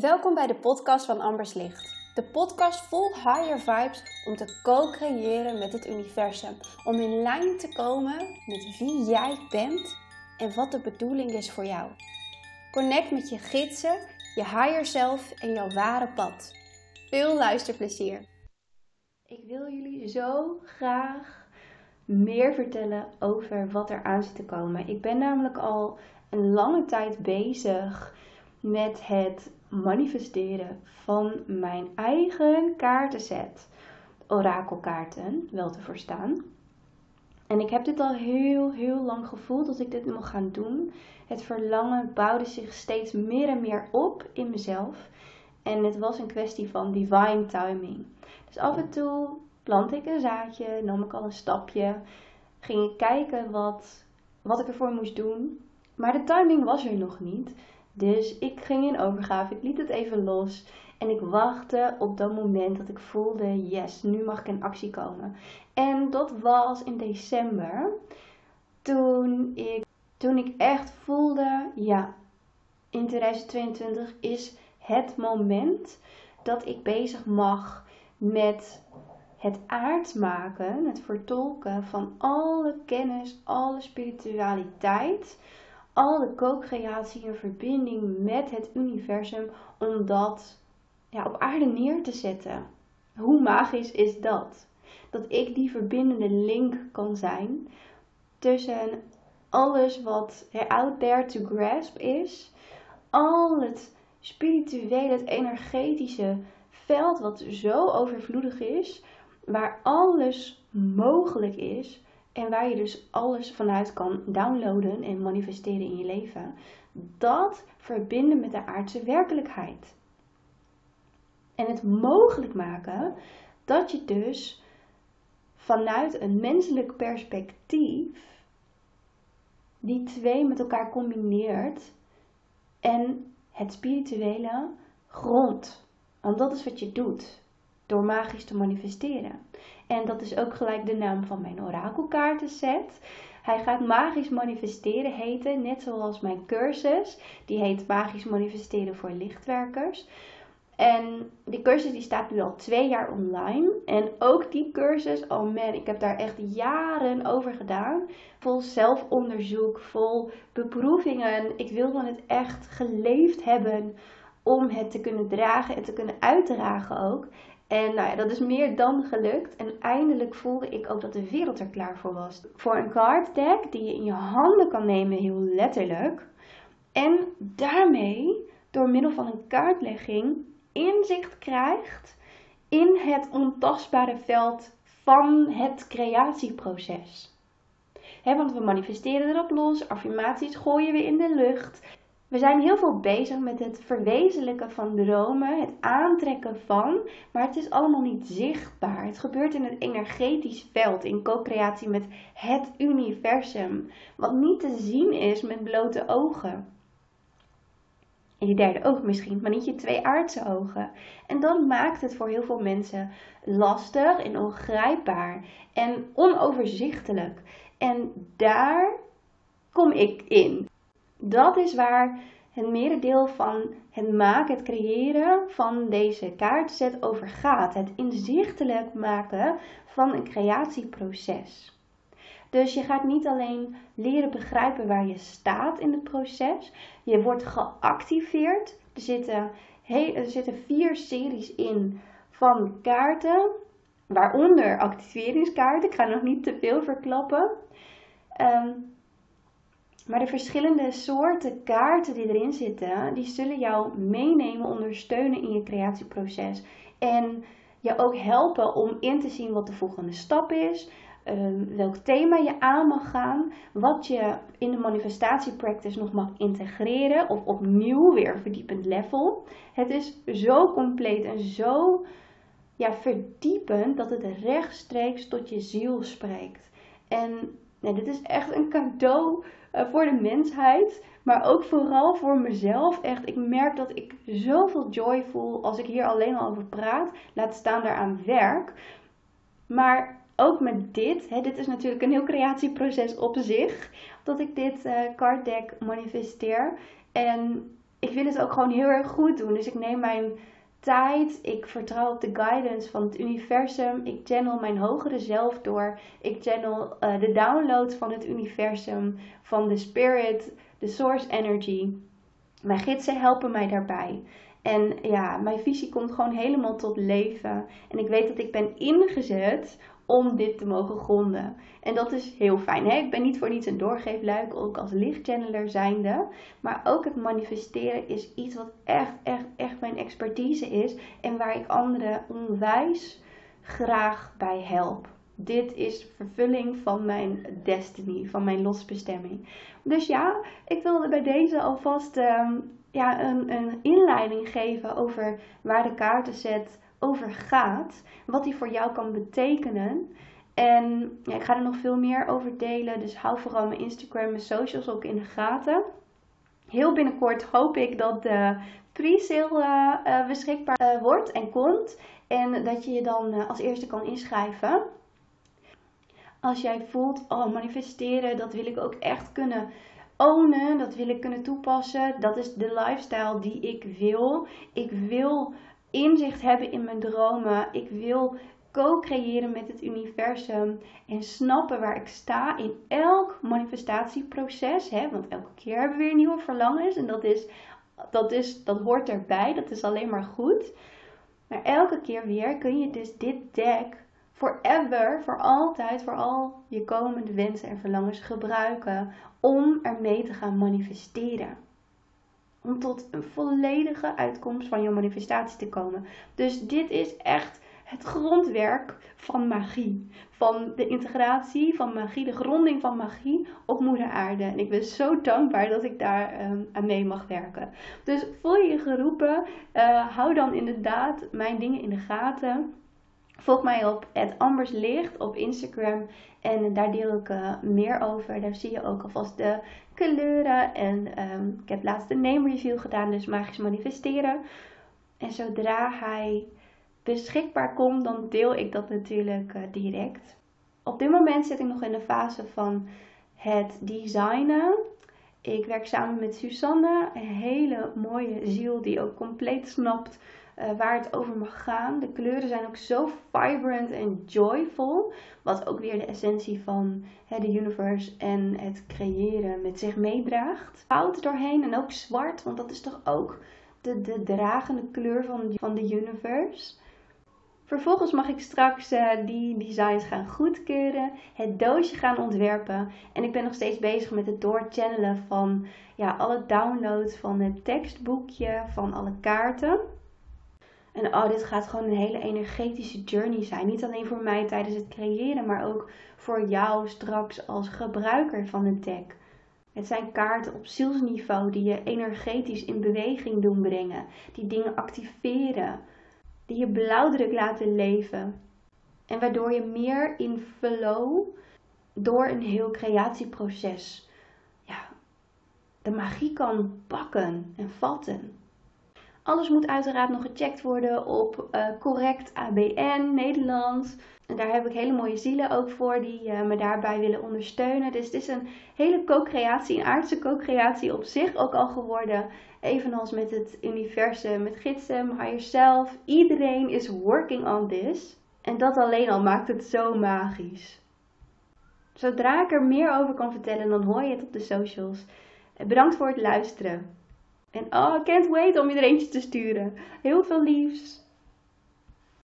Welkom bij de podcast van Ambers Licht. De podcast vol higher vibes om te co-creëren met het universum. Om in lijn te komen met wie jij bent en wat de bedoeling is voor jou. Connect met je gidsen, je higher self en jouw ware pad. Veel luisterplezier. Ik wil jullie zo graag meer vertellen over wat er aan zit te komen. Ik ben namelijk al een lange tijd bezig met het manifesteren van mijn eigen kaartenset. Orakelkaarten, wel te verstaan. En ik heb dit al heel, heel lang gevoeld dat ik dit mocht gaan doen. Het verlangen bouwde zich steeds meer en meer op in mezelf. En het was een kwestie van divine timing. Dus af en toe plant ik een zaadje, nam ik al een stapje, ging ik kijken wat, wat ik ervoor moest doen. Maar de timing was er nog niet. Dus ik ging in overgave, ik liet het even los en ik wachtte op dat moment dat ik voelde, yes, nu mag ik in actie komen. En dat was in december, toen ik, toen ik echt voelde, ja, in 2022 is het moment dat ik bezig mag met het aard maken, het vertolken van alle kennis, alle spiritualiteit alle co-creatie in verbinding met het universum om dat ja, op aarde neer te zetten. Hoe magisch is dat? Dat ik die verbindende link kan zijn tussen alles wat out there to grasp is, al het spirituele, het energetische veld wat zo overvloedig is, waar alles mogelijk is, en waar je dus alles vanuit kan downloaden en manifesteren in je leven. Dat verbinden met de aardse werkelijkheid. En het mogelijk maken dat je dus vanuit een menselijk perspectief die twee met elkaar combineert en het spirituele grond. Want dat is wat je doet door magisch te manifesteren. En dat is ook gelijk de naam van mijn orakelkaartenset. Hij gaat magisch manifesteren heten, net zoals mijn cursus. Die heet Magisch Manifesteren voor Lichtwerkers. En die cursus die staat nu al twee jaar online. En ook die cursus, oh man, ik heb daar echt jaren over gedaan. Vol zelfonderzoek, vol beproevingen. Ik wilde het echt geleefd hebben om het te kunnen dragen en te kunnen uitdragen ook. En nou ja, dat is meer dan gelukt. En eindelijk voelde ik ook dat de wereld er klaar voor was. Voor een card deck die je in je handen kan nemen, heel letterlijk. En daarmee, door middel van een kaartlegging, inzicht krijgt in het ontastbare veld van het creatieproces. want we manifesteren erop los, affirmaties gooien we in de lucht. We zijn heel veel bezig met het verwezenlijken van dromen, het aantrekken van, maar het is allemaal niet zichtbaar. Het gebeurt in het energetisch veld, in co-creatie met het universum, wat niet te zien is met blote ogen. In je derde oog misschien, maar niet je twee aardse ogen. En dat maakt het voor heel veel mensen lastig en ongrijpbaar en onoverzichtelijk. En daar kom ik in dat is waar het merendeel van het maken, het creëren van deze kaartset over gaat. Het inzichtelijk maken van een creatieproces. Dus je gaat niet alleen leren begrijpen waar je staat in het proces. Je wordt geactiveerd. Er zitten, er zitten vier series in van kaarten. Waaronder activeringskaarten. Ik ga nog niet te veel verklappen. Um, maar de verschillende soorten kaarten die erin zitten, die zullen jou meenemen, ondersteunen in je creatieproces. En je ook helpen om in te zien wat de volgende stap is, ehm, welk thema je aan mag gaan, wat je in de manifestatiepractice nog mag integreren of opnieuw weer verdiepend level. Het is zo compleet en zo ja, verdiepend dat het rechtstreeks tot je ziel spreekt. En nee, dit is echt een cadeau uh, voor de mensheid. Maar ook vooral voor mezelf. Echt, ik merk dat ik zoveel joy voel als ik hier alleen al over praat. Laat staan daaraan werk. Maar ook met dit. Hè, dit is natuurlijk een heel creatieproces op zich. Dat ik dit uh, card deck manifesteer. En ik wil het ook gewoon heel erg goed doen. Dus ik neem mijn tijd. Ik vertrouw op de guidance van het universum. Ik channel mijn hogere zelf door. Ik channel uh, de downloads van het universum, van de spirit, de source energy. Mijn gidsen helpen mij daarbij. En ja, mijn visie komt gewoon helemaal tot leven. En ik weet dat ik ben ingezet om dit te mogen gronden. En dat is heel fijn. Hè? Ik ben niet voor niets een doorgeefluik, ook als lichtchanneler zijnde. Maar ook het manifesteren is iets wat echt, echt, echt mijn expertise is. En waar ik anderen onwijs graag bij help. Dit is vervulling van mijn destiny, van mijn losbestemming. Dus ja, ik wilde bij deze alvast ehm, ja, een, een inleiding geven over waar de kaartenset over gaat. Wat die voor jou kan betekenen. En ja, ik ga er nog veel meer over delen. Dus hou vooral mijn Instagram en socials ook in de gaten. Heel binnenkort hoop ik dat de pre-sale uh, beschikbaar uh, wordt en komt. En dat je je dan als eerste kan inschrijven. Als jij voelt, oh manifesteren, dat wil ik ook echt kunnen ownen. Dat wil ik kunnen toepassen. Dat is de lifestyle die ik wil. Ik wil inzicht hebben in mijn dromen. Ik wil co-creëren met het universum en snappen waar ik sta in elk manifestatieproces. Hè? Want elke keer hebben we weer nieuwe verlangens en dat, is, dat, is, dat hoort erbij. Dat is alleen maar goed. Maar elke keer weer kun je dus dit deck forever, voor altijd, voor al je komende wensen en verlangens gebruiken om ermee te gaan manifesteren om tot een volledige uitkomst van je manifestatie te komen. Dus dit is echt het grondwerk van magie. Van de integratie van magie, de gronding van magie op moeder aarde. En ik ben zo dankbaar dat ik daar um, aan mee mag werken. Dus voel je je geroepen, uh, hou dan inderdaad mijn dingen in de gaten. Volg mij op @amberslicht op Instagram en daar deel ik uh, meer over. Daar zie je ook alvast de kleuren. En um, ik heb laatst een name review gedaan, dus magisch manifesteren. En zodra hij beschikbaar komt, dan deel ik dat natuurlijk uh, direct. Op dit moment zit ik nog in de fase van het designen. Ik werk samen met Susanne, een hele mooie ziel die ook compleet snapt uh, waar het over mag gaan. De kleuren zijn ook zo vibrant en joyful. Wat ook weer de essentie van de universe en het creëren met zich meedraagt. Goud doorheen en ook zwart, want dat is toch ook de, de dragende kleur van, van de universe. Vervolgens mag ik straks uh, die designs gaan goedkeuren, het doosje gaan ontwerpen. En ik ben nog steeds bezig met het doorchannelen van ja, alle downloads van het tekstboekje, van alle kaarten. En oh, dit gaat gewoon een hele energetische journey zijn. Niet alleen voor mij tijdens het creëren, maar ook voor jou straks als gebruiker van het deck. Het zijn kaarten op zielsniveau die je energetisch in beweging doen brengen, die dingen activeren, die je blauwdruk laten leven. En waardoor je meer in flow door een heel creatieproces ja, de magie kan pakken en vatten. Alles moet uiteraard nog gecheckt worden op uh, correct ABN Nederland. En daar heb ik hele mooie zielen ook voor die uh, me daarbij willen ondersteunen. Dus het is een hele co-creatie, een aardse co-creatie op zich ook al geworden. Evenals met het universum, met gidsen, higher self. Iedereen is working on this. En dat alleen al maakt het zo magisch. Zodra ik er meer over kan vertellen, dan hoor je het op de socials. Bedankt voor het luisteren. En oh, can't wait om je er eentje te sturen. Heel veel liefs.